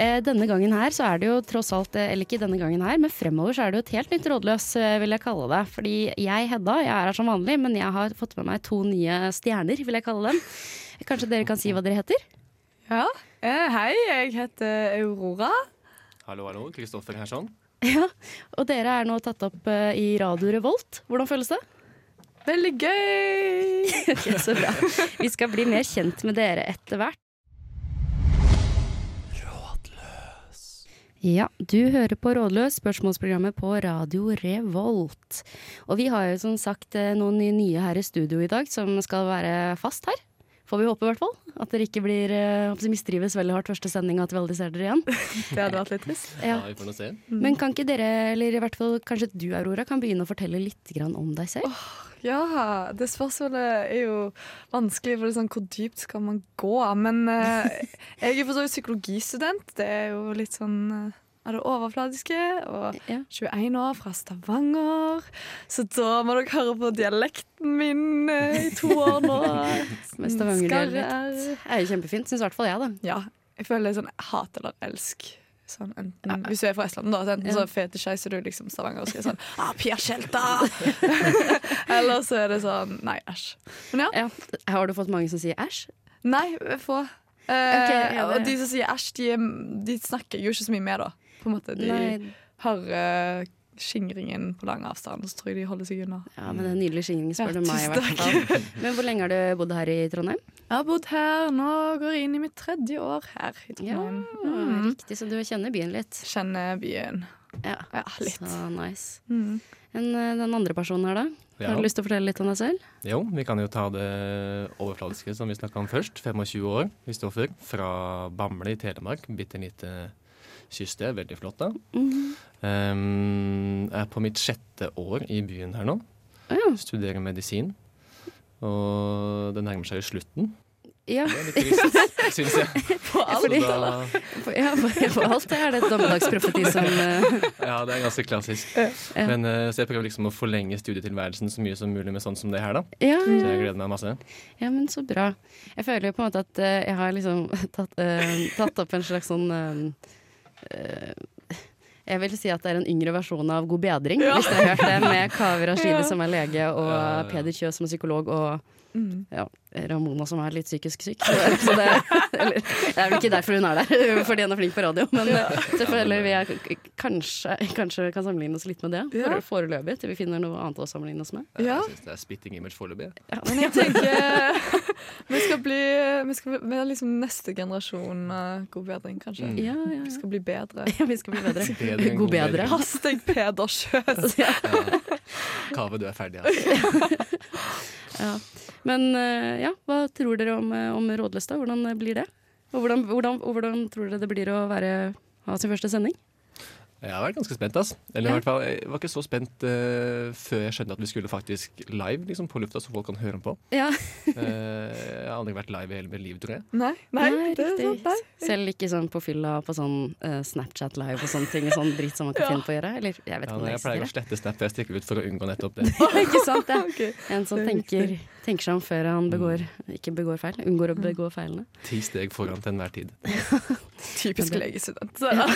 Eh, Denne gangen her så er det jo tross alt, eh, eller ikke denne gangen her, men fremover så er det jo et helt nytt Rådløs, eh, vil jeg kalle det. Fordi jeg, Hedda, jeg er her som vanlig, men jeg har fått med meg to nye stjerner, vil jeg kalle dem. Kanskje dere kan si hva dere heter? Ja. Eh, hei, jeg heter Aurora. Hallo, hallo. Kristoffer her sånn. Ja, og dere er nå tatt opp i Radio Revolt. Hvordan føles det? Veldig gøy! okay, så bra. Vi skal bli mer kjent med dere etter hvert. Ja, du hører på Rådløs, spørsmålsprogrammet på Radio Revolt. Og vi har jo som sagt eh, noen nye her i studio i dag som skal være fast her. Får vi håpe, i hvert fall. At dere ikke blir eh, mistrives veldig hardt første sending, og at vi aldri ser dere igjen. Det hadde vært litt trist. Ja. Ja, vi får nå se. Men kan ikke dere, eller i hvert fall kanskje du Aurora, kan begynne å fortelle litt grann om deg selv? Ja, det spørsmålet er jo vanskelig, for det er sånn, hvor dypt skal man gå? Men eh, jeg er for så vidt psykologistudent. Det er jo litt sånn eh, av det overfladiske. Og Ja. 21 år fra Stavanger. Så da må dere høre på dialekten min eh, i to år nå. Med Stavanger-dialekt. Er jo kjempefint, syns i hvert fall jeg, da. Ja. Jeg føler det er sånn hat eller elsk. Sånn, enten, Hvis du er fra Estland, da. Så enten Ja. så fetisjeiser du liksom Stavanger og skriver sånn ah, Pia Tjelta! Eller så er det sånn Nei, æsj. Men ja. Ja. Har du fått mange som sier æsj? Nei, få. Eh, okay, ja, og de som sier æsj, de, de snakker jo ikke så mye med, da. På en måte. De Nei. hører skingringen på lang avstand, så tror jeg de holder seg unna. Ja, men det er en nydelig skingring, spør Ja, du meg. i hvert fall. Men hvor lenge har du bodd her i Trondheim? Jeg har bodd her, nå går jeg inn i mitt tredje år her i Ja, Trondheim. Mm. Riktig, så du kjenner byen litt. Kjenner byen. Ja, Ja, litt. Så nice. Mm. Men eh, den andre personen her, da? Ja. Har du lyst til å fortelle litt om deg selv? Jo, vi kan jo ta det overfladiske som vi snakka om først. 25 år, Kristoffer. Fra Bamble i Telemark. Bitte lite kyststed. Veldig flott, da. Mhm. Um, jeg er på mitt sjette år i byen her nå. Å ja. Studerer medisin. Og det nærmer seg jo slutten. Ja, Det er litt trist, syns jeg. på alt. da, ja, for alt er det et dommedagsprofeti som eh, ja, det er ganske klassisk. Ja. Men, eh, så jeg prøver liksom å forlenge studietilværelsen så mye som mulig med sånn som det her, da. ja, Så jeg gleder meg masse. ja, men så bra. Jeg føler jo på en måte at eh, jeg har liksom tatt, tatt opp en slags sånn jeg vil si at det er en yngre versjon av God bedring, hvis dere har hørt det, med Kaveh Rashidi Ja. som er lege, og Ja, ja, ja. Peder Kjøs som er psykolog, og Mm. ja, Ramona som er litt psykisk syk. Så, så det, eller, det er vel ikke derfor hun er der, fordi hun er flink på radio, men eh, selvfølgelig vi er, kanskje, kanskje vi kan sammenligne oss litt med det Ja. for- foreløpig, til vi finner noe annet å sammenligne oss med. Ja. Jeg syns det er spitting image foreløpig. Men jeg tenker vi skal bli Vi, skal, vi er liksom neste generasjon god bedring, kanskje. Mm. Ja, ja, Vi skal bli bedre. ja vi skal bli bedre. Bedre God god bedre. Pass deg, Peder Sjøs! Ja. Ja. Kave, du er ferdig. Altså. Ja. Men eh, ja, hva tror dere om, eh, om da? Hvordan blir det? Og hvordan, hvordan, og hvordan tror dere det blir å være, ha sin første sending? Jeg har vært ganske spent. ass. Eller Ja. i hvert fall, Jeg var ikke så spent eh, før jeg skjønte at vi skulle faktisk live liksom, på lufta, så folk kan høre på. Ja, Eh, jeg har aldri vært live i hele mitt liv, tror jeg. Nei, nei, Nei, det er riktig. sant. Nei. Selv ikke sånn på fylla på sånn eh, Snapchat live og sånne ting. Sånn dritt som man kan Ja. finne på å gjøre. Eller jeg vet Ja, ikke om nei, det jeg pleier å eksisterer. slette Snap før jeg stikker ut for å unngå nettopp det. ikke sant, ja. Ok. En som er tenker, tenker seg om før han begår, ikke begår feil. Unngår å begå feilene. Ti steg foran til enhver tid. Typisk legestudent. Så, ja.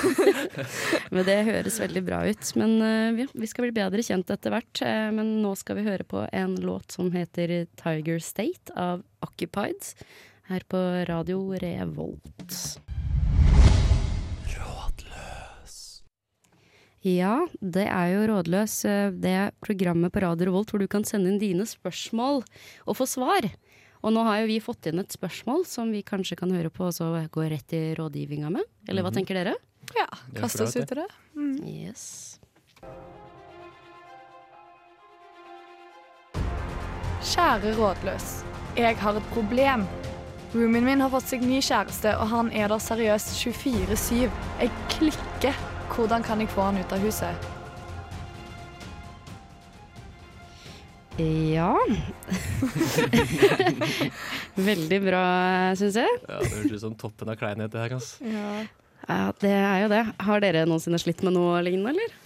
Men det høres veldig bra ut. Men eh, vi, vi skal bli bedre kjent etter hvert. eh, men nå skal vi høre på en låt som heter Tiger State av Occupied. Her på Radio Revolt. Ja, det er jo Rådløs. eh, Det er programmet på Radio Revolt hvor du kan sende inn dine spørsmål og få svar. Og nå har jo vi fått inn et spørsmål som vi kanskje kan høre på og så gå rett i rådgivninga med. Eller hva Mhm. tenker dere? ja, kast oss ut i det. Mm. Yes. Kjære rådløs. Jeg har et problem. Roomien min har fått seg ny kjæreste, og han er der seriøst 24-7. Jeg klikker. Hvordan kan jeg få han ut av huset? Ja. Veldig bra, syns jeg. Ja, Det høres ut som toppen av kleinhet, det her. Altså. Ja. Ja, det er jo det. Har dere noensinne slitt med noe lignende, eller?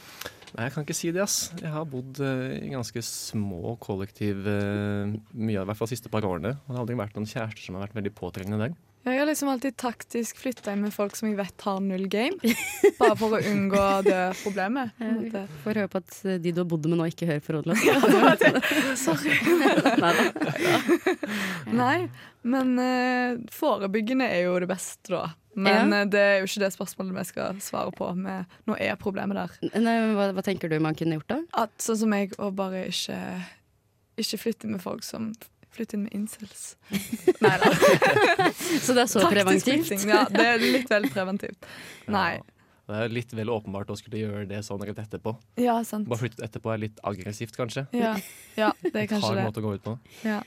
Nei, jeg kan ikke si det, ass. Jeg har bodd uh, i ganske små kollektiv uh, mye av i hvert fall de siste par årene. Og det har aldri vært noen kjærester som har vært veldig påtrengende der. Jeg har liksom alltid taktisk flytta inn med folk som jeg vet har null game. Bare for å unngå det problemet. Ja. Får høre på at de du har bodd med nå, ikke hører på Rådløs. Sorry. Neida. Nei, men uh, forebyggende er jo det beste, da. Men Ja. eh, det er jo ikke det spørsmålet vi skal svare på. Med, nå er problemet der. Nei, hva, hva tenker du man kunne gjort da? At sånn som meg, å bare ikke, ikke flytte med folk som flytter inn med incels. Nei da. Så det er så Taktisk preventivt? flytting. Ja, det er litt vel preventivt. Nei. Ja. Det er litt vel åpenbart å skulle gjøre det sånn rett etterpå. Ja, sant. Bare flytte etterpå er litt aggressivt, kanskje. Ja, ja det er kanskje Hard det. måte å gå ut på. Ja.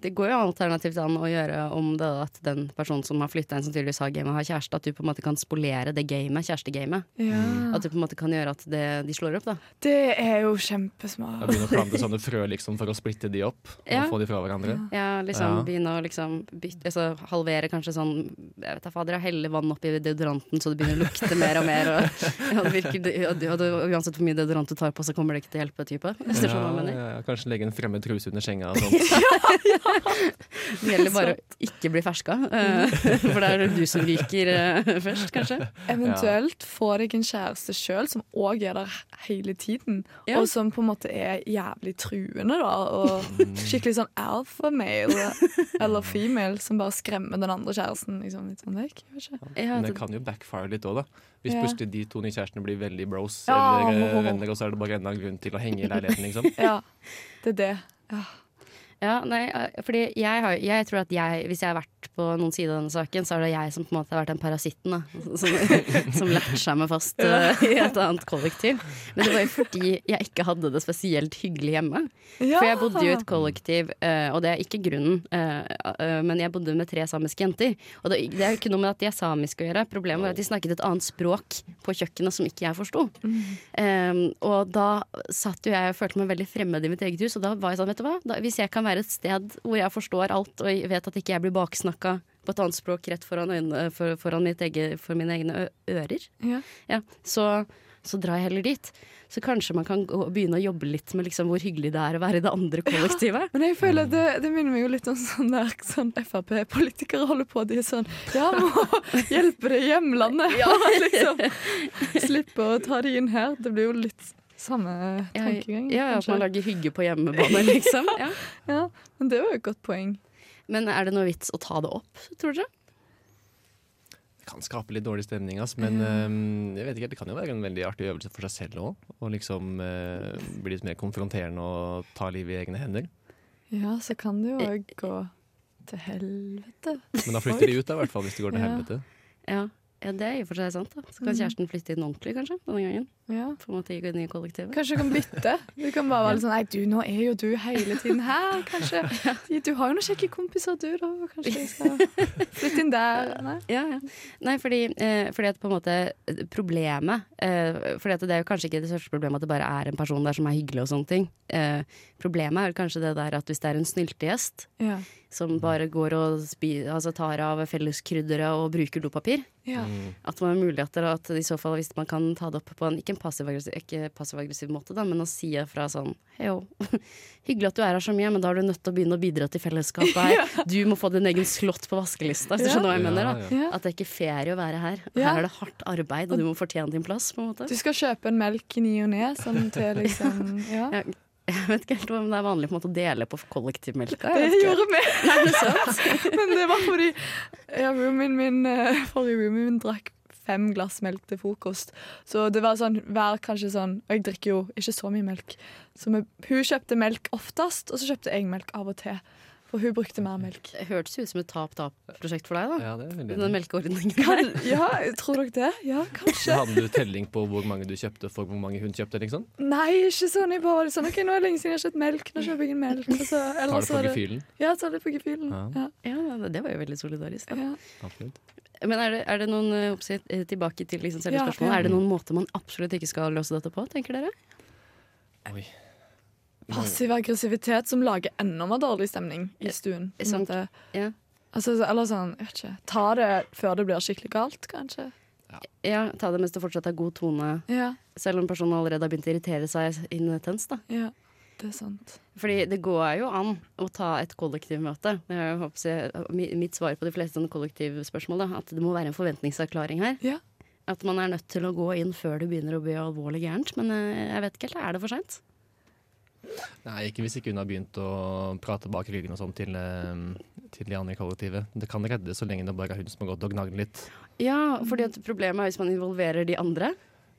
Det går jo alternativt an å gjøre om det at den personen som har flytta inn, som tydeligvis har gamet, har kjæreste, at du på en måte kan spolere det gamet, kjærestegamet. Ja. At du på en måte kan gjøre at det, de slår opp, da. Det er jo kjempesmart. begynner å plante sånne frø liksom, for å splitte de opp og Ja. få de fra hverandre. Ja, liksom Ja. begynne å liksom bytte, altså, halvere kanskje sånn Jeg vet da fader, helle vann oppi deodoranten så det begynner å lukte mer og mer. Og, ja, det virker, og, og, og, uansett hvor mye deodorant du tar på, så kommer det ikke til å hjelpe type. Ja, kanskje legge en fremmed truse under senga og sånt. Det gjelder bare å ikke bli ferska, eh, for det er du som ryker eh, først, kanskje. Eventuelt få deg en kjæreste sjøl som òg er der hele tiden, Ja. og som på en måte er jævlig truende, da. Og skikkelig sånn alpha-male eller female som bare skremmer den andre kjæresten liksom, litt sånn vekk. Ikke. Ja, Men det det, kan jo backfire litt òg, da. Hvis Ja. plutselig de to nye kjærestene blir veldig bros Ja. eller eh, venner, og så er det bare enda en grunn til å henge i leiligheten, liksom. Ja, det er det. ja, nei, eh, fordi jeg, har, jeg tror at jeg, hvis jeg har vært på noen side av denne saken, så er det jeg som på en måte har vært den parasitten da, som, som latcha meg fast uh, i et annet kollektiv. Men det var jo fordi jeg ikke hadde det spesielt hyggelig hjemme. For jeg bodde jo i et kollektiv, uh, og det er ikke grunnen, uh, men jeg bodde med tre samiske jenter. Og det, det er jo ikke noe med at de er samiske å gjøre. Problemet var at de snakket et annet språk på kjøkkenet som ikke jeg forsto. Um, og da satt jo jeg og følte meg veldig fremmed i mitt eget hus, og da var jeg sånn, vet du hva, da, hvis jeg kan være et sted hvor jeg forstår alt, og jeg vet at ikke jeg blir baksnakka på et annet språk rett foran, øynene, for, foran mitt eget, for mine egne ører, Ja. ja, så, så drar jeg heller dit. Så kanskje man kan gå, begynne å jobbe litt med liksom hvor hyggelig det er å være i det andre kollektivet. Men jeg føler det, det minner meg jo litt om sånn der sånn Frp-politikere holder på. De er sånn Ja, må hjelpe det hjemlandet! hjemlandet! liksom. Slippe å ta de inn her. Det blir jo litt samme tankegang. ja, at man lager hygge på hjemmebane, liksom. Ja. ja, men det var jo et godt poeng. Men er det noe vits å ta det opp, tror dere? Det kan skape litt dårlig stemning, ass, men eh, jeg vet ikke, det kan jo være en veldig artig øvelse for seg selv òg. Å liksom eh, bli litt mer konfronterende og ta livet i egne hender. Ja, så kan det jo òg gå til helvete. Men da flytter de ut, da, i hvert fall, hvis det går til Ja. helvete. Ja. ja, det er i og for seg sant. da Så kan Mhm. kjæresten flytte inn ordentlig, kanskje, denne gangen. Ja. På en måte i det nye kollektivet. Kanskje du kan bytte. Du kan bare være litt sånn Nei, du, nå er jo du hele tiden her, kanskje. Du har jo noen kjekke kompiser, du, da. Kanskje jeg skal flytte inn der. Nei. Ja, ja. Nei, fordi, eh, fordi at på en måte eh, problemet eh, Fordi at det er jo kanskje ikke det største problemet at det bare er en person der som er hyggelig og sånne ting. Eh, problemet er kanskje det der at hvis det er en snyltegjest Ja. som bare går og spi, altså tar av felleskrydderet og bruker dopapir, ja. Mm. at man har muligheter at i så fall hvis man kan ta det opp på en ikke en passiv-aggressiv ikke passiv-aggressiv måte, da, men å si fra sånn Hei jo, hyggelig at du er her så mye, men da er du nødt til å begynne å bidra til fellesskapet her. Du må få din egen slott på vaskelista, hvis du skjønner hva jeg mener. da. At det er ikke fair å være her. Her er det hardt arbeid, og du må fortjene din plass. på en måte Du skal kjøpe en melk i ny og ne, sånn til liksom Ja. Ja, Jeg vet ikke helt om det er vanlig på en måte å dele på kollektivmelka. Det gjorde vi. Nei, det. Men det var fordi ja, roomien min, eh, forrige roomie min drakk fem glass melk til frokost. Så det var sånn hver kanskje sånn Og jeg drikker jo ikke så mye melk. Så vi, hun kjøpte melk oftest, og så kjøpte jeg melk av og til. For hun brukte mer melk. Det hørtes ut som et tap-tap-prosjekt for deg, da. Ja, det er Den melkeordningen. Kan, ja, tror dere det? Ja, kanskje. Hadde du telling på hvor mange du kjøpte for hvor mange hun kjøpte? liksom? Nei, ikke sånn. Jeg bare var sånn, ok, Nå er det lenge siden jeg har kjøpt melk. Nå kjøper jeg en melk. Og så, Tar eller det så på gefühlen? ja, tar det på gefühlen. Ja. Ja. Ja, det- det var jo veldig solidarisk. Da. Ja. Absolutt. Men er det, er det noen eh, oppsett, eh, tilbake til liksom selve Ja, spørsmålet, ja. er det noen måter man absolutt ikke skal løse dette på, tenker dere? Oi. Passiv aggressivitet som lager enda mer dårlig stemning i stuen. på Sånn- Ja. Altså, eller sånn, jeg vet ikke. Ta det før det blir skikkelig galt, kanskje. ja, ta det mens det fortsatt er god tone, Ja, selv om personen allerede har begynt å irritere seg intenst. da. ja. Det er sant. Fordi det går jo an å ta et kollektivmøte. Det håper jeg, mitt svar på de fleste kollektivspørsmål, er at det må være en forventningsavklaring her. Ja. At man er nødt til å gå inn før det begynner å bli alvorlig gærent. Men eh, jeg vet ikke helt, er det for seint? Nei, ikke hvis ikke hun har begynt å prate bak ryggen og sånn til, eh, til de andre i kollektivet. Det kan redde så lenge det bare er hun som har gått og gnagd litt. Ja, fordi at problemet er hvis man involverer de andre.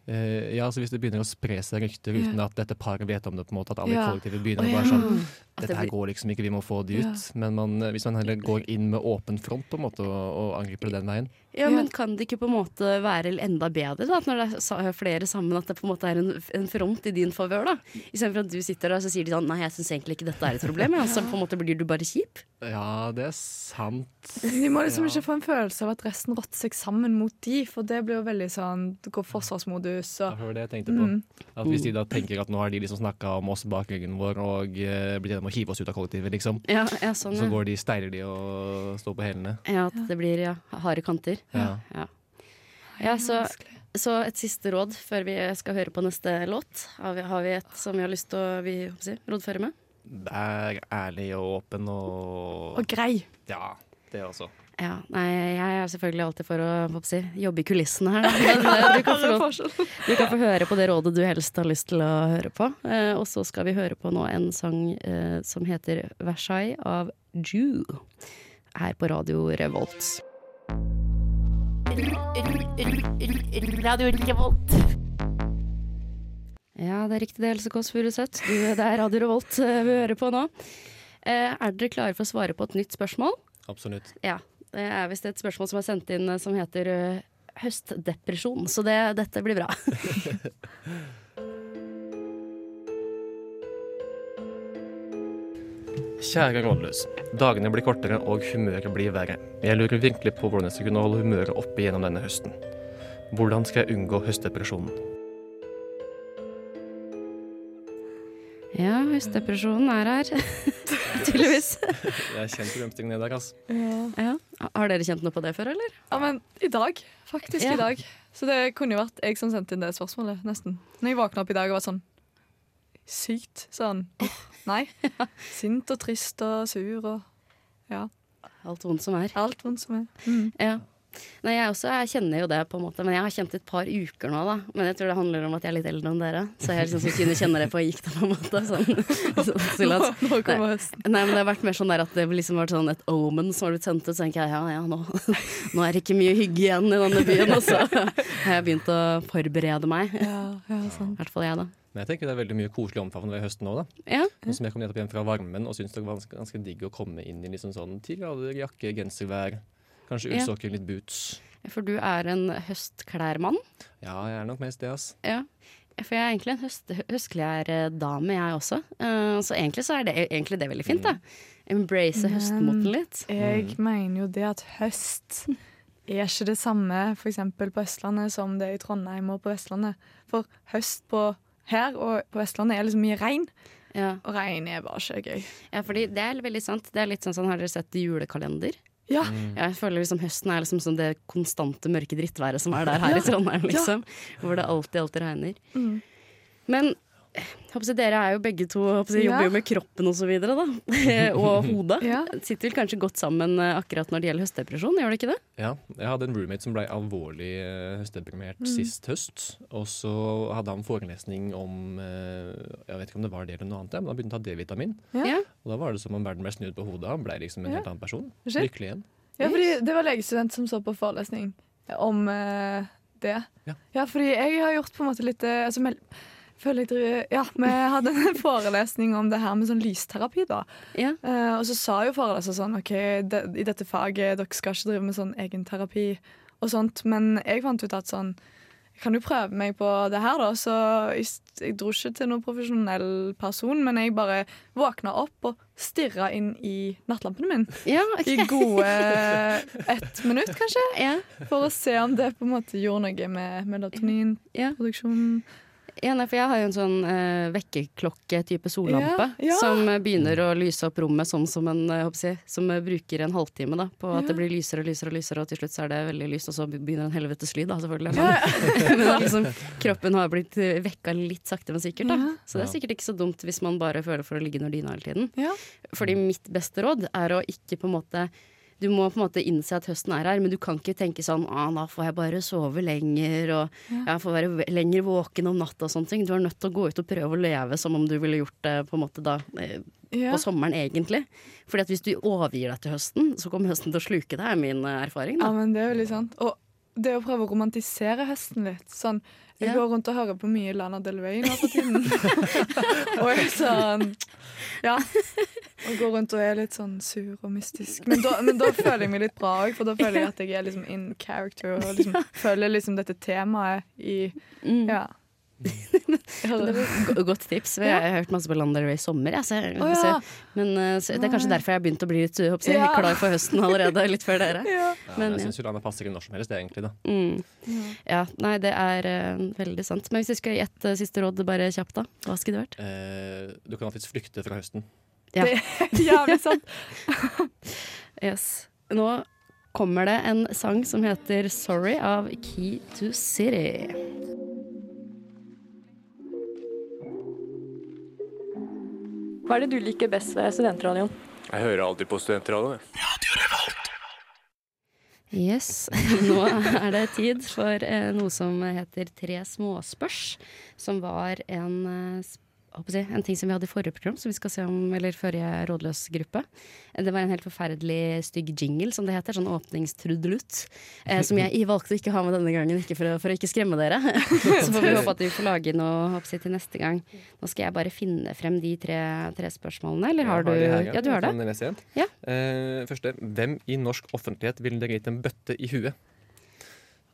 Eh, ja, så Hvis det begynner å spre seg rykter uten at dette paret vet om det, på en måte, at alle i Ja. kollektivet begynner Å, bare sånn Dette her går liksom ikke, vi må få det ut. Men man, eh, hvis man heller går inn med åpen front på en måte og, og angriper den veien Ja, men kan det ikke på en måte være enda bedre da, når det er flere sammen, at det på en måte er en, en front i din favør? da? Istedenfor at du sitter der og sier de sånn Nei, jeg syns egentlig ikke dette er et problem. Ja. Så på en måte blir du bare kjip. Ja, det er sant. De må liksom Ja. ikke få en følelse av at resten rotter seg sammen mot de, for det blir jo veldig sånn Du går forsvarsmodus Det og var det jeg tenkte på. Mm. At Hvis de da tenker at nå har de liksom snakka om oss bak ryggen vår og eh, blitt enige om å hive oss ut av kollektivet, liksom, Ja, ja sånn, så går de, steiler de og står på hælene. ja. At det blir ja, harde kanter. Ja. Ja. Ja, så, så et siste råd før vi skal høre på neste låt. Har vi, har vi et som vi har lyst til å si, rådføre med? Vær ærlig og åpen og Og grei. Ja, det også. Ja, nei, jeg er selvfølgelig alltid for å håper jobbe i kulissene her. du kan, få du kan få høre på det rådet du helst har lyst til å høre på. Eh, og så skal vi høre på nå en sang eh, som heter 'Versailles' av Jew. Her på Radio Revolt. Radio Revolt. Ja, det er riktig det, Else Kåss Furuseth. Det er Radio Revolt eh, vi hører på nå. Eh, er dere klare for å svare på et nytt spørsmål? Absolutt. Ja. Det er visst et spørsmål som er sendt inn eh, som heter høstdepresjon, så det, dette blir bra. Kjære rådløs. Dagene blir kortere og humøret blir verre. Jeg lurer virkelig på hvordan jeg skal kunne holde humøret oppe gjennom denne høsten. Hvordan skal jeg unngå høstdepresjonen? Ja, høstdepresjonen er her. Tydeligvis. Jeg er kjent problemstillingen dag, altså. Ja. Har dere kjent noe på det før, eller? Ja, men i dag. Faktisk Ja. i dag. Så det kunne jo vært jeg som sendte inn det spørsmålet, nesten. Når jeg våkna opp i dag og var sånn sykt sånn Nei. Sint og trist og sur og ja. Alt vondt som er. alt vondt som er. Mm. Ja. Nei, jeg også jeg kjenner jo det, på en måte, men jeg har kjent det et par uker nå. da Men jeg tror det handler om at jeg er litt eldre enn dere. Så jeg liksom kunne kjenne det på gikk det, på en måte. Sånn, sånn, til at, Nå kommer høsten. Nei, men Det har vært mer sånn der at det liksom har vært sånn et omen som har blitt sendt ut. Så tenker jeg ja, ja, nå, nå er det ikke mye hygge igjen i denne byen. Og så har jeg begynt å forberede meg. Ja, ja, sånn. hvert fall jeg, da. Men jeg tenker det er veldig mye koselig omfavnende ved høsten nå, da. Ja, Nå som jeg kom nettopp hjem fra varmen og syns det var ganske, ganske digg å komme inn i liksom sånn ti grader, jakke, genservær. Kanskje Ja. litt boots. For du er en høstklærmann. Ja, jeg er nok mest det, ass. Ja. For jeg er egentlig en høst, høstklærdame, jeg også. Uh, så egentlig så er det egentlig det veldig fint. da Embrace Men- høstmoten litt. Jeg mener jo det at høst er ikke det samme eksempel på Østlandet som det er i Trondheim og på Vestlandet. For høst på her og på Vestlandet er liksom mye regn, Ja. og regn er bare ikke gøy. ja, fordi det er veldig sant. Det er litt sånn, sånn Har dere sett julekalender? Ja, Jeg føler liksom høsten er liksom som det konstante mørke drittværet som er der her i Trondheim, liksom. Hvor det alltid, alltid regner. Mm. Men håper dere er jo begge to jeg håper Ja. jobber jo med kroppen og så videre, da. og hodet. Ja. Sitter vel kanskje godt sammen eh, akkurat når det gjelder høstdepresjon, gjør det ikke det? Ja, jeg hadde en roommate som ble alvorlig eh, høstdeprimert Mm. sist høst. Og så hadde han forelesning om eh, Jeg vet ikke om det var det eller noe annet, men han begynte å ta D-vitamin. Ja. Ja. Og da var det som om verden ble snudd på hodet. Han ble liksom en Ja. helt annen person. Lykkelig igjen. Ja, fordi det var legestudent som så på forelesning om det. Ja. fordi jeg har gjort på en måte litt altså, føler jeg Ja, vi hadde en forelesning om det her med sånn lysterapi, da. Ja. Uh, og så sa jo foreleser sånn OK, det, i dette faget dere skal ikke drive med sånn egenterapi og sånt, men jeg fant ut at sånn jeg kan jo prøve meg på det her, da. Så jeg, jeg dro ikke til noen profesjonell person, men jeg bare våkna opp og stirra inn i nattlampen min Ja, i gode ett minutt, kanskje. Ja, For å se om det på en måte gjorde noe med melatoninproduksjonen. ja. Ja, nei, for jeg har jo en sånn uh, vekkerklokke-type sollampe Ja, ja. som eh, begynner å lyse opp rommet sånn som en eh, håper jeg, Som eh, bruker en halvtime da, på at Ja. det blir lysere og lysere, og lysere, og til slutt så er det veldig lyst, og så begynner en helvetes lyd, da, selvfølgelig. Ja, Men liksom, kroppen har blitt eh, vekka litt sakte, men sikkert. Da. Så det er sikkert ikke så dumt hvis man bare føler for å ligge under dyna hele tiden. Ja. Fordi mitt beste råd er å ikke på en måte du må på en måte innse at høsten er her, men du kan ikke tenke sånn ah, da får jeg bare sove lenger, og jeg får være lenger våken om natta og sånne ting. Du er nødt til å gå ut og prøve å leve som om du ville gjort det på en måte da eh, Ja. på sommeren, egentlig. Fordi at hvis du overgir deg til høsten, så kommer høsten til å sluke deg, er min erfaring. Da. ja, men det er veldig sant. Og det å prøve å romantisere høsten litt. Sånn, jeg yeah. går rundt og hører på mye Lana Del Rey nå for tiden. og jeg sånn Ja. Og går rundt og er litt sånn sur og mystisk. Men da, men da føler jeg meg litt bra òg, for da føler jeg at jeg er liksom in character og liksom føler liksom dette temaet i Mm. Ja. Et godt tips. Jeg har hørt masse på Lana Del i sommer. Jeg, så oh, ja. så, Men eh, så det er kanskje derfor jeg har begynt å bli litt håper Ja. klar for høsten allerede, litt før dere. ja. Ja, Men, jeg syns jo landet passer ikke når som helst, det, egentlig. da. Mm. Ja, nei, det er uh, veldig sant. Men hvis jeg skal gi ett uh, siste råd bare kjapt, da? Hva skulle det vært? Uh, du kan alltids flykte fra høsten. Ja. Det er jævlig sant. Yes. Nå kommer det en sang som heter 'Sorry' av Key to City. Hva er det du liker best ved studentradioen? Jeg hører alltid på studentradioen. Yes. Nå er det tid for eh, noe som heter Tre småspørs, som var en, en ting som vi hadde i forrige program, som vi skal se om, eller forrige rådløs-gruppe. Eh, Det var en helt forferdelig stygg jingle, som det heter, sånn åpningstrudelutt, eh, som jeg valgte å ikke ha med denne gangen, ikke for, å, for å ikke skremme dere. Så får vi håpe at vi får lage noe håper til neste gang. Nå skal jeg bare finne frem de tre, tre spørsmålene, eller har du her, Ja, du har det. Ja. Eh, første. Hvem i norsk offentlighet ville dere gitt en bøtte i huet?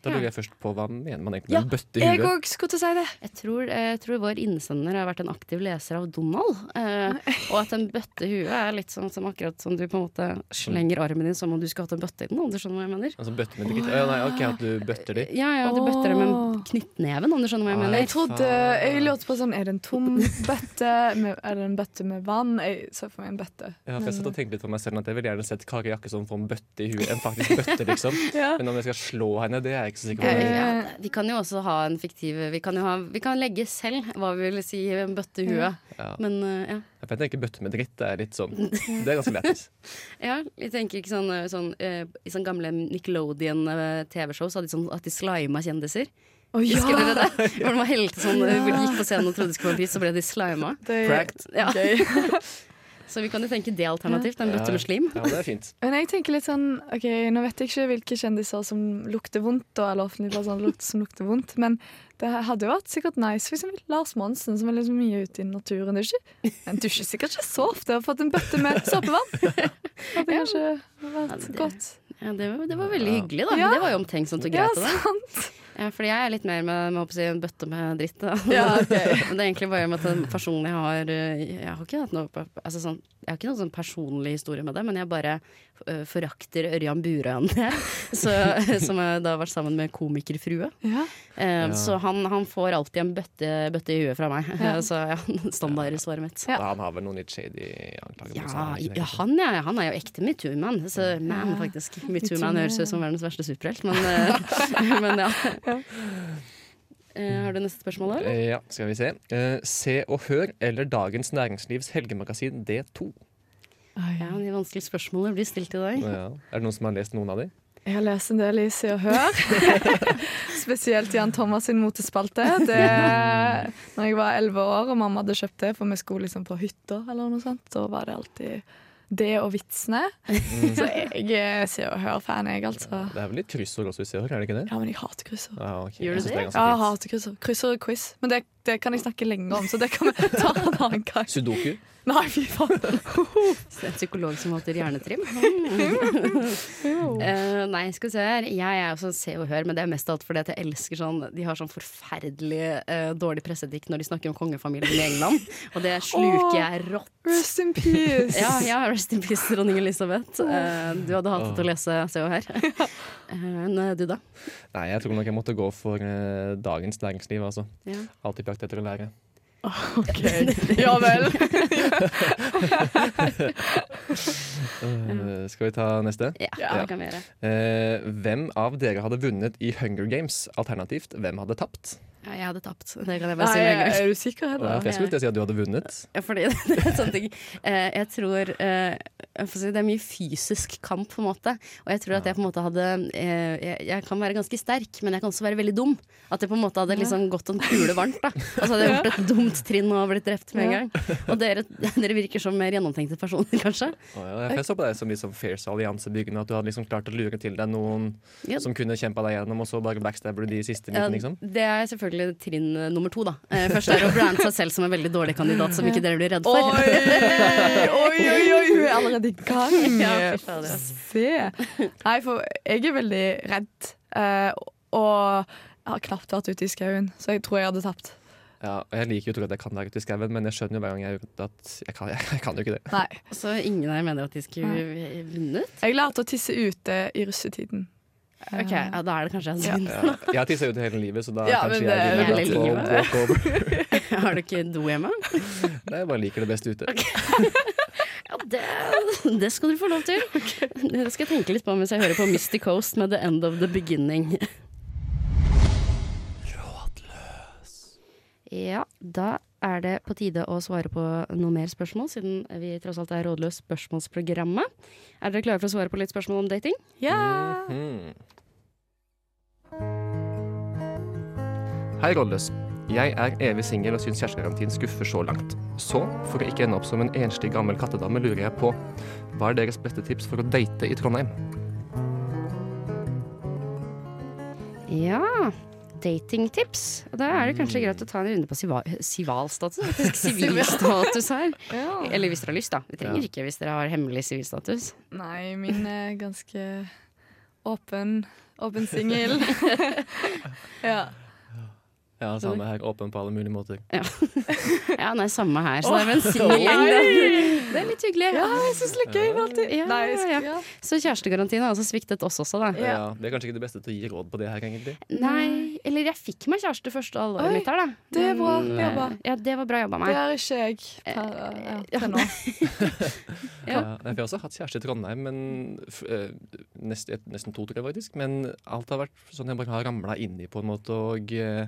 Da lurer jeg først på hva mener man egentlig Ja, med en bøtte i Jeg huet? òg skulle til å si det. Jeg tror, jeg tror vår innsender har vært en aktiv leser av Donald. Eh, og at en bøtte i huet er litt sånn som akkurat som du på en måte slenger armen din som om du skulle hatt en bøtte i den. Om du skjønner hva jeg mener? Altså bøtte med? Å, ja, nei, ok, at du bøtter de? Ja, ja, du bøtter dem med knyttneven, om du skjønner hva jeg mener. Jeg trodde, jeg lurte på sånn, er det en tom bøtte? Med, er det en bøtte med vann? Jeg så for meg en bøtte. Ja, for jeg satt og tenkte litt på meg selv at jeg ville gjerne sett Kari Jakkesson få en bøtte i huet. En faktisk bøtte, liksom. Ja. Men om jeg skal slå henne, det er jeg ikke så sikker på. Eh, Eh, ja, vi kan jo også ha en fiktiv Vi kan jo ha, vi kan legge selv hva vi vil si en bøtte i huet. Ja. Men eh, ja. For jeg tenker bøtte med dritt det er litt sånn Det er ganske lættis. ja. Jeg tenker ikke sånn, eh, sånn eh, I sånn gamle Nickelodeon-TV-show så hadde de sånn at de slima kjendiser. Å ja! Husker dere det? Hvor de var helte sånn, Ja. gikk på scenen og trodde de skulle være en pris, så ble de slima. Det er Pranked. Ja. Så vi kan jo tenke det alternativt. En bøtte med slim. Ja, det er fint. Men jeg tenker litt sånn Ok, Nå vet jeg ikke hvilke kjendiser som lukter vondt, da, eller offentlige personer som lukter vondt, men det hadde jo vært sikkert nice. For eksempel Lars Monsen, som er liksom mye ute i naturen. Det er ikke, han dusjer sikkert ikke så ofte. Har fått en bøtte med såpevann. Hadde kanskje vært Ja, det- godt. Ja, det, var, det var veldig hyggelig, da. Ja. Det var jo omtenksomt og greit. Ja, sant. Ja, fordi jeg er litt mer med, med si, en bøtte med dritt. Ja, okay. Det er egentlig bare med at den personen jeg har eh, Jeg har ikke hatt noe altså sånn, Jeg har ikke noen sånn personlig historie med det, men jeg bare forakter Ørjan Burøe en del. Så- Som jeg da har vært sammen med komikerfrue. Ja. Eh, Ja. Så han, han får alltid en bøtte, bøtte i huet fra meg. Ja. Så ja, standardsvaret mitt. Ja. Han har vel noen litt shady anklager Ja, har han ja, han, er jo ekte metoo-man. Så man, faktisk. Metoo-man MeToo, høres ut som verdens verste superhelt, men, eh, men ja. Eh, har du neste spørsmål, eller? Eh, Ja, skal vi se. Eh, se og Hør eller Dagens Næringslivs helgemagasin D2. Ja, De vanskelige spørsmålene blir stilt i dag. Ja. Er det noen som har lest noen av de? Jeg har lest en del i Se og Hør. Spesielt Jan Thomas sin motespalte. Det, når jeg var elleve år og mamma hadde kjøpt det, for vi skulle liksom på hytta, eller noe sånt, da var det alltid det og vitsene. Så jeg er Se og Hør-fan, jeg, altså. Det er vel litt kryssord også i Se og Hør, er det ikke det? Ja, men jeg hater kryssord. Ja, okay. Gjør du det? er Ja, jeg hater kryssord. Kryssord og quiz. Men det, det kan jeg snakke lenge om, så det kan vi ta en annen gang. Sudoku. Nei, fy faen. En psykolog som holder hjernetrim. uh, nei, skal vi se her. Jeg er sånn Se og Hør, men det er mest alt fordi at jeg elsker sånn De har sånn forferdelig uh, dårlig presseetikk når de snakker om kongefamilien i England. Og det sluker oh, jeg rått. Rest in peace. Ja, ja, rest in peace, dronning Elisabeth. Uh, du hadde hatet å lese Se og Hør. Eh, Men du, da? Nei, jeg tror nok jeg måtte gå for dagens næringsliv, altså. Ja. Alltid på jakt etter å lære. Ja vel. uh, skal vi ta neste? Ja, Ja. det kan vi gjøre. Uh, hvem av dere hadde vunnet i Hunger Games? Alternativt, hvem hadde tapt? Ja, jeg hadde tapt. Det kan jeg bare si med en gang. er du sikker, Og Hedda? jeg skulle til å si at du hadde vunnet. Ja, fordi det er sånne ting. Eh, jeg tror eh, jeg får si, Det er mye fysisk kamp, på en måte. Og jeg tror at jeg på en måte hadde eh, jeg, jeg kan være ganske sterk, men jeg kan også være veldig dum. At jeg på en måte hadde liksom gått en kule varmt. da Og så hadde jeg gjort et dumt trinn og blitt drept med en gang. Og dere, dere virker som mer gjennomtenkte personer, kanskje. Ja, jeg så på deg som liksom fierce alliansebyggende, at du hadde liksom klart å lure til deg noen Ja. som kunne kjempa deg gjennom, og så bare backstabber du de siste Ja, liten, liksom. det er selvfølgelig trinn eh, nummer to, da. Eh, først er å brande seg selv som en veldig dårlig kandidat som ikke dere blir redd for. Oi, oi, oi, oi, hun er allerede i gang. Ja. Se. Nei, for jeg er veldig redd. eh, og jeg har knapt vært ute i skauen, så jeg tror jeg hadde tapt. Ja, og jeg liker jo å tro at jeg kan være ute i skauen, men jeg skjønner jo hver gang jeg er ute at jeg kan, jeg, kan jo ikke det. Nei. Så ingen dere mener at de skulle vunnet? Jeg lærte å tisse ute i russetiden. Ok, ja, Da er det kanskje en synd. Ja, jeg har tissa ut hele livet, så da Ja, kanskje det jeg hele vil livet. walk. Har du ikke do hjemme? Nei, jeg bare liker det best ute. Ja, det, det skal du få lov til. Det skal jeg tenke litt på mens jeg hører på Misty Coast med The End of the Beginning. Rådløs. Ja, da er det på tide å svare på noe mer spørsmål, siden vi tross alt er Rådløs spørsmålsprogrammet. Er dere klare for å svare på litt spørsmål om dating? Ja. Hmm. Hei, Rådløs. Jeg er evig singel og syns kjærestegarantien skuffer så langt. Så, for å ikke ende opp som en enslig gammel kattedame, lurer jeg på hva er deres beste tips for å date i Trondheim? Ja, datingtips. Og Da er det kanskje greit å ta en runde på siva sivalstatus. Sivilstatus her. ja. Eller hvis dere har lyst, da. Vi trenger ikke hvis dere har hemmelig sivilstatus. Nei, min er ganske åpen. Åpen singel. ja. Ja, samme her. Åpen på alle mulige måter. Ja, nei, samme her. Så det er en singelgjeng. Det, det er litt hyggelig. ja, jeg syns det er gøy med alltid. Ja, Nei, ja. skal, ja. Så kjærestegarantien har altså sviktet oss også, da. Ja. Ja. Vi er kanskje ikke det beste til å gi råd på det her, egentlig. Nei, eller jeg fikk meg kjæreste første halvåret Oi, mitt her, da. det var bra jobba. eh, Ja, det var bra jobba Det meg. er ikke jeg per, ja, til nå. Ja. Ja. Vi har også hatt kjæreste i Trondheim, men f eh, nest, et, nesten to, tror jeg faktisk. Men alt har vært sånn jeg bare har ramla inn i, på en måte, og eh,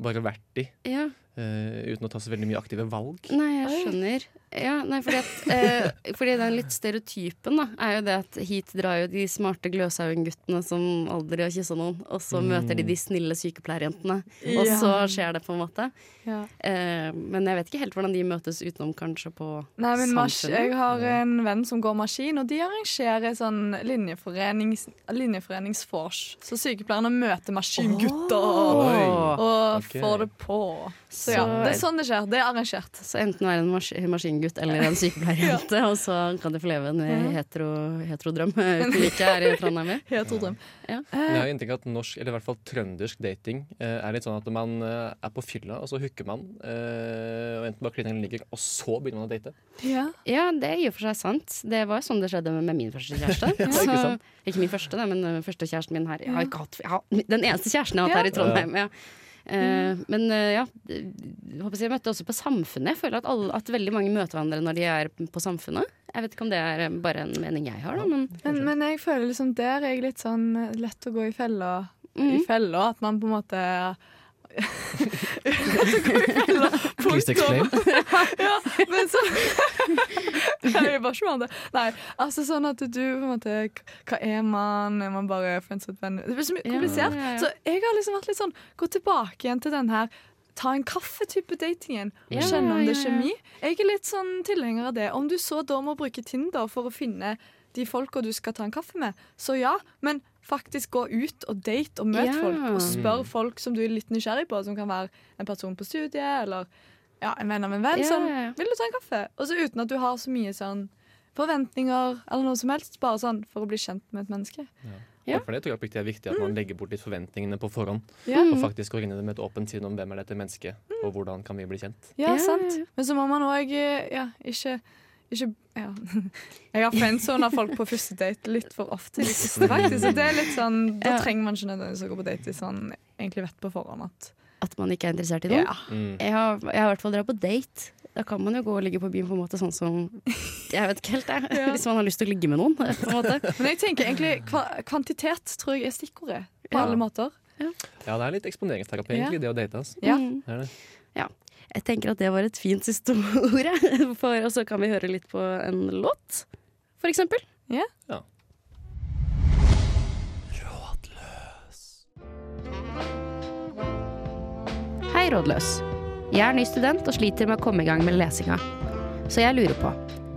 bare vært i. Ja. Eh, uten å ta så veldig mye aktive valg. Nei, jeg skjønner. Ja, nei, fordi, at, uh, fordi den litt stereotypen da, er jo det at hit drar jo de smarte Gløshaugen-guttene som aldri har kyssa noen, og så møter de de snille sykepleierjentene. Og Ja. så skjer det, på en måte. Ja. Uh, men jeg vet ikke helt hvordan de møtes utenom kanskje på Nei, men Samfunnet? Jeg har en venn som går maskin, og de arrangerer sånn linjeforenings, linjeforeningsvors. Så sykepleierne møter maskingutter og, og okay. får det på. Så ja, det er sånn det skjer. Det er arrangert. Så enten være en mas maskingutt eller en sykepleierjente, og så kan de få leve en hetero, heterodrøm uten like her i Trondheim. Heterodrøm. Ja. jeg har inntrykk av at norsk, eller i hvert fall trøndersk dating eh, er litt sånn at man eh, er på fylla, og så hooker man. Eh, og enten bare klinen ligger, og så begynner man å date. Ja. Ja, det er i og for seg sant. Det var sånn det skjedde med min første kjæreste. Ja, ikke Så, sant? ikke min første, men første kjæresten min her. Jeg har ikke hatt, jeg har, den eneste kjæresten jeg har hatt her i Trondheim. Ja. Eh, men eh, ja, jeg møtte også på Samfunnet. Jeg føler at, alle, at veldig mange møter hverandre når de er på Samfunnet. Jeg vet ikke om det er eh, bare en mening jeg har, da, men Men, men jeg føler liksom der er jeg litt sånn lett å gå i fella. I Mhm. fella at man på en måte Lett går vi fella. Please explain. ja, men så jeg bare ikke det. Nei, altså sånn at du på en måte Hva er man? Er man bare friends with venner? Det blir så mye komplisert. ja, ja. Så jeg har liksom vært litt sånn Gå tilbake igjen til den her ta en kaffe-type datingen. Ja, og Kjenne om det er ja, ja. kjemi. Jeg er litt sånn tilhenger av det. Om du så da må bruke Tinder for å finne de folka du skal ta en kaffe med, så ja. Men faktisk gå ut og date og møte Ja. folk. Og spør Mm. folk som du er litt nysgjerrig på, som kan være en person på studiet eller ja, en venn av en venn. Ja, Sånn, ja, ja. 'Vil du ta en kaffe?' Og så uten at du har så mye sånn forventninger eller noe som helst. Bare sånn for å bli kjent med et menneske. Ja. For det tror jeg det er viktig at man legger bort litt forventningene på forhånd. Ja, Mm. Og faktisk går inn i det med et åpent syn om hvem er dette mennesket, og hvordan kan vi bli kjent. ja, Ja, sant. ja, ja. Men så må man òg ja, ikke ikke ja. Jeg har friendzona folk på første date litt for ofte i det siste, faktisk. Så det er litt sånn, Da trenger man ikke nødvendigvis å gå på date hvis man egentlig vet på forhånd at At man ikke er interessert i noen. ja. Mm. Jeg har, jeg har i hvert fall dratt på date. Da kan man jo gå og ligge på byen på en måte sånn som Jeg vet ikke helt, jeg. Ja. Hvis man har lyst til å ligge med noen. På en måte. Men jeg tenker egentlig kva kvantitet tror jeg er stikkordet på Ja. alle måter. Ja, det er litt eksponeringsterapi, Ja. egentlig, det å date. Altså. Ja. Mm. Det er det. Jeg tenker at det var et fint siste ord. For, og så kan vi høre litt på en låt, for eksempel. Ja. Rådløs. Hei, Rådløs. Jeg er ny student og sliter med å komme i gang med lesinga. Så jeg lurer på,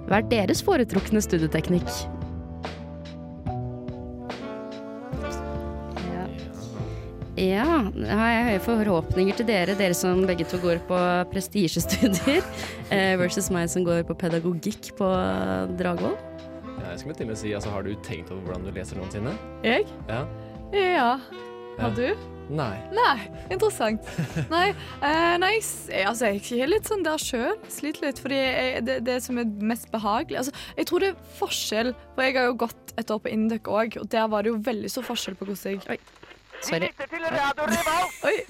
hva er deres foretrukne studieteknikk? Ja, jeg har jeg høye forhåpninger til dere, dere som begge to går på prestisjestudier, eh, versus meg som går på pedagogikk på Dragvoll. Ja, jeg skulle til og med si, altså, Har du tenkt over hvordan du leser noensinne? Jeg? Ja. Ja. Har du? Nei. Nei, interessant. Nei, uh, nei altså, jeg er litt sånn der sjøl. Sliter litt. Fordi jeg, det, det som er mest behagelig altså, Jeg tror det er forskjell, for jeg har jo gått et år på Induc òg, og der var det jo veldig stor forskjell på hvordan jeg Sorry. Oi!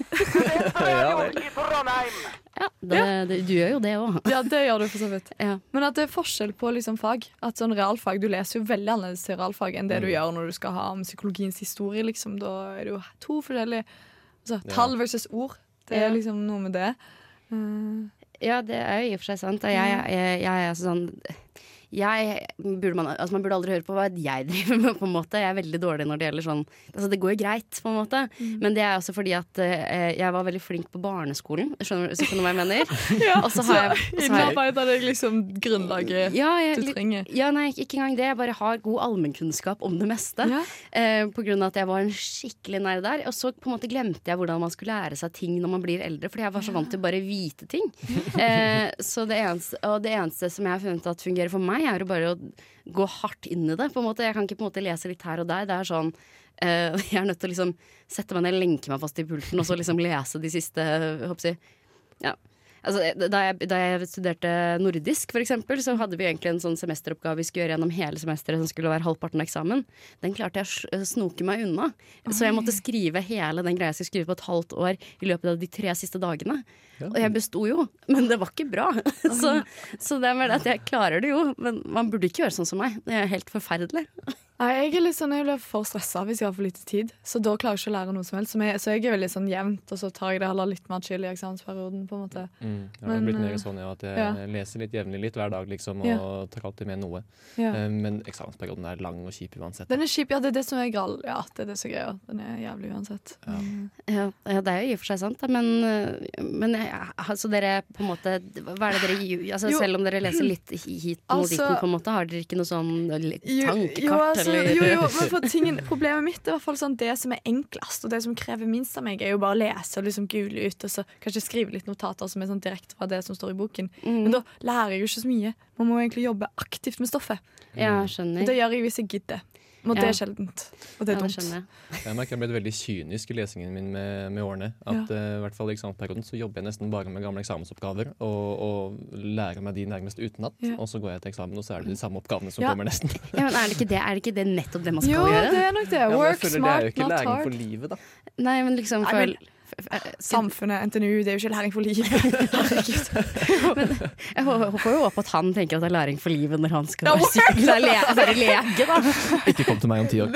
Ja, vel. Ja, det, det, du gjør jo det òg. Ja, det gjør du for så vidt. Ja. Men at det er forskjell på liksom, fag. At sånn realfag, Du leser jo veldig annerledes til realfag enn det du Mm. gjør når du skal ha om psykologiens historie. Liksom. Da er det jo to forskjellige altså, Tall versus ord. Det Ja. er liksom noe med det. Uh. Ja, det er jo i og for seg sant. Jeg, jeg, jeg, jeg er sånn jeg, burde man, altså man burde aldri høre på hva jeg driver med, på en måte. Jeg er veldig dårlig når det gjelder sånn Altså, det går jo greit, på en måte. Men det er også fordi at eh, jeg var veldig flink på barneskolen. Skjønner du skjønner du hva jeg mener? ja, Og så har jeg, jeg deg liksom grunnlaget ja, du trenger. ja, nei, ikke engang det. Jeg bare har god allmennkunnskap om det meste. Ja. Eh, på grunn av at jeg var en skikkelig nær der. Og så på en måte glemte jeg hvordan man skulle lære seg ting når man blir eldre, fordi jeg var så vant til bare vite ting. Eh, så det eneste, og det eneste som jeg har funnet at fungerer for meg, er jo bare å gå hardt inn i det. På en måte. Jeg kan ikke på en måte lese litt her og der. Det er sånn uh, Jeg er nødt til å liksom sette meg ned, lenke meg fast i pulten og så liksom lese de siste jeg, ja. Altså, da, jeg, da jeg studerte nordisk, for eksempel, så hadde vi egentlig en sånn semesteroppgave vi skulle gjøre gjennom hele semesteret, som skulle være halvparten av eksamen. Den klarte jeg å snoke meg unna. Så jeg måtte skrive hele den greia jeg skulle skrive på et halvt år i løpet av de tre siste dagene. Og jeg besto jo, men det var ikke bra. Så, så det med det at jeg klarer det jo, men man burde ikke gjøre sånn som meg. Det er helt forferdelig. Nei, jeg er litt sånn, jeg blir for stressa hvis jeg har for lite tid. Så da klarer jeg ikke å lære noe som helst. Så jeg, så jeg er veldig sånn jevnt, og så tar jeg det heller litt mer chill i eksamensperioden. på en måte. Mm. Jeg har blitt mer eh, sånn ja, at jeg ja. leser litt jevnlig, litt hver dag, liksom, og Ja. tar alltid med noe. Ja. Eh, Men eksamensperioden er lang og kjip uansett. Den er kjip, ja. Det er det som er grall. Ja, det er det som er greia. Den er jævlig uansett. Ja. Mm. Ja, ja, det er jo i og for seg sant, men, øh, men altså dere på en måte Hva er det dere gjør? Altså, Selv om dere leser litt hit og Altså- dit, på en måte, har dere ikke noe sånn tankekart? jo, altså, eller? jo, jo, men tingen, problemet mitt er i hvert fall sånn det som er enklest, og det som krever minst av meg, er jo bare å lese og liksom google ut, og så kanskje skrive litt notater som er sånn direkte fra det som står i boken. Mm. Men da lærer jeg jo ikke så mye. Man må egentlig jobbe aktivt med stoffet. Ja, skjønner. det gjør jeg hvis jeg gidder. Og det er sjeldent. Og det er det dumt. skjønner jeg. Jeg merker jeg har blitt veldig kynisk i lesingen min med, med årene. At eh, i hvert fall i eksamensperioden så jobber jeg nesten bare med gamle eksamensoppgaver og, og lærer meg de nærmest utenat. Ja. Og så går jeg til eksamen, og så er det de samme oppgavene som Ja. kommer nesten. Ja, men er det, ikke det, er det ikke det nettopp det man skal Jo, gjøre? det er nok det. Ja, men jeg Work føler det er jo ikke læring for livet, da. Nei, men liksom Nei, men- Samfunnet, NTNU, det er jo ikke læring for livet. Men Jeg får håper jo at han tenker at det er læring for livet når han skal være, være lege, da. Ikke kom til meg om ti år.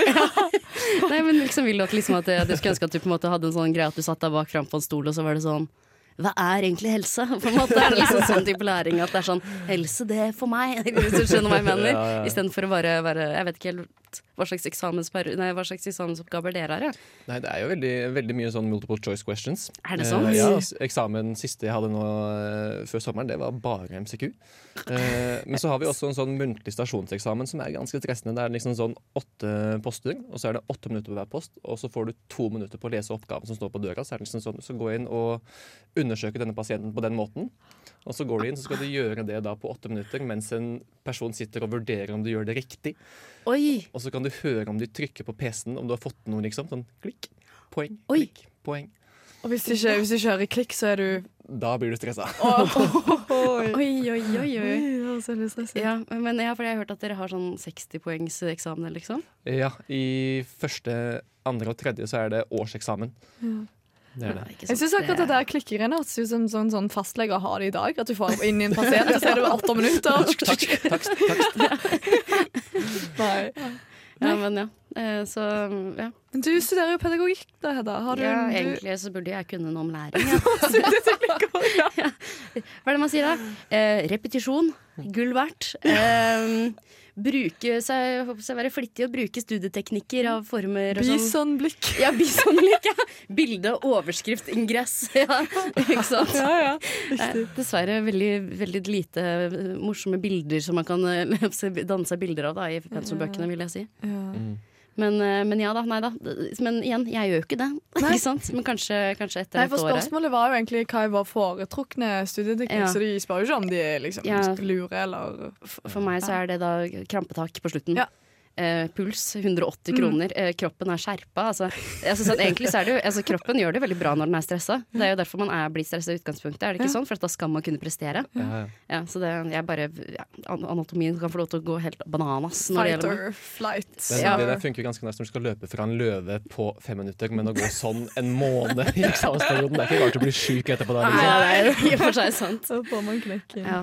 Nei, men liksom vil du at, liksom at du skulle ønske at du på en måte hadde en sånn greie at du satt deg bak fram på en stol, og så var det sånn hva er egentlig helse? På en måte er det liksom sånn type læring at det er sånn Helse, det er for meg, hvis du skjønner hva jeg mener. Istedenfor å bare være Jeg vet ikke helt hva slags, nei, hva slags eksamensoppgaver dere har. Ja. Nei, det er jo veldig, veldig mye sånn multiple choice questions. Er det sånn? Eh, ja, eksamen siste jeg hadde nå eh, før sommeren, det var bare MCQ. Eh, men så har vi også en sånn muntlig stasjonseksamen som er ganske stressende. Det er liksom sånn åtte poster, og så er det åtte minutter på hver post, og så får du to minutter på å lese oppgaven som står på døra. Så er det liksom sånn, så gå inn og undersøke denne pasienten på den måten. Og så går du inn, så skal du gjøre det da på åtte minutter mens en person sitter og vurderer om du gjør det riktig. Oi! Og så kan du høre om de trykker på PC-en, om du har fått noe, liksom. Sånn klikk, poeng, Oi. klikk, poeng. Og hvis du ikke, hvis du ikke hører klikk, så er du Da blir du stressa. Oi. Oi, oi, oi, oi. veldig stressende. Ja, men ja, for jeg har hørt at dere har sånn 60-poengseksamener, liksom. Ja, i første, andre og tredje så er det årseksamen. Det er det. Jeg syns akkurat det der klikkegreiene høres ut som sånn, sånn fastleger har det i dag. At du får inn i en pasient, og så er det åtte minutter. Takst, takst, takst. Nei. Ja, men ja. Eh, Så ja. Men du studerer jo pedagogikk da, Hedda. Har du, ja. du Egentlig så burde jeg kunne noe om læring. Ja. Ja. Hva er det man sier da? Eh, repetisjon. Gull verdt. Eh, bruke seg, seg være flittig og bruke studieteknikker av former og sånn. Bisonblikk. Ja, bisonblikk. Ja. Bilde, overskrift, ingress. Ja, ikke sant? Ja, ja. Eh, Dessverre veldig, veldig lite eh, morsomme bilder som man kan danse danne seg bilder av da, i pensumbøkene, vil jeg si. ja. Men, eh, men ja da, nei da. Men igjen, jeg gjør jo ikke det. Ikke sant? Men kanskje, kanskje etter Nei, for år her. Spørsmålet var jo egentlig hva er vår foretrukne studieteknikk, Ja. så de spør jo ikke om de er liksom Ja. lure eller for meg så er det da krampetak på slutten. Ja. Eh, puls 180 kroner. Eh, kroppen er skjerpa. Altså, altså, sånn, egentlig så er det jo, altså, kroppen gjør det veldig bra når den er stressa. Det er jo derfor man er, blir stressa i utgangspunktet. Er det ikke sånn? For da skal man kunne prestere. Ja, ja. Ja, så det, jeg bare, ja, anatomien kan få lov til å gå helt bananas. Når fight or flight. Det, Ja. det der funker ganske nice når du skal løpe fra en løve på fem minutter, men å gå sånn en måned i eksamensperioden, det er ikke rart du blir sjuk etterpå. Nei, liksom. det er i og for seg sant. Så får man knekk. Ja.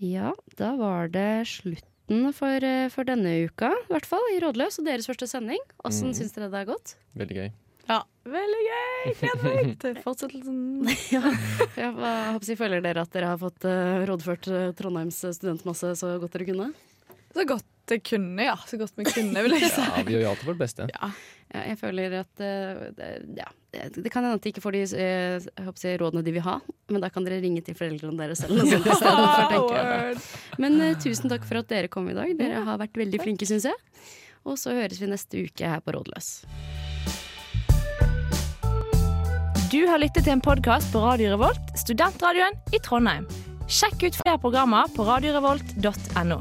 Ja, da var det slutten for, eh, for denne uka, i hvert fall, i Rådløs og deres første sending. Åssen mm. syns dere det har gått? Veldig gøy. Ja, veldig gøy! Gleder meg til fortsettelsen. Ja, jeg håper jeg føler dere at dere har fått uh, rådført eh, Trondheims studentmasse så godt dere kunne? Så godt jeg kunne, ja. Så godt vi kunne, vil jeg si. Ja, vi gjør jo alltid vårt beste. Ja, jeg føler at uh, det, ja, det kan hende at de ikke får de jeg håper si, rådene de vil ha, men da kan dere ringe til foreldrene deres selv. for. Word. Men uh, tusen takk for at dere kom i dag. Dere har vært veldig flinke, syns jeg. Og så høres vi neste uke her på Rådløs. Du har lyttet til en podkast på Radio Revolt, studentradioen i Trondheim. Sjekk ut flere programmer på radiorevolt.no.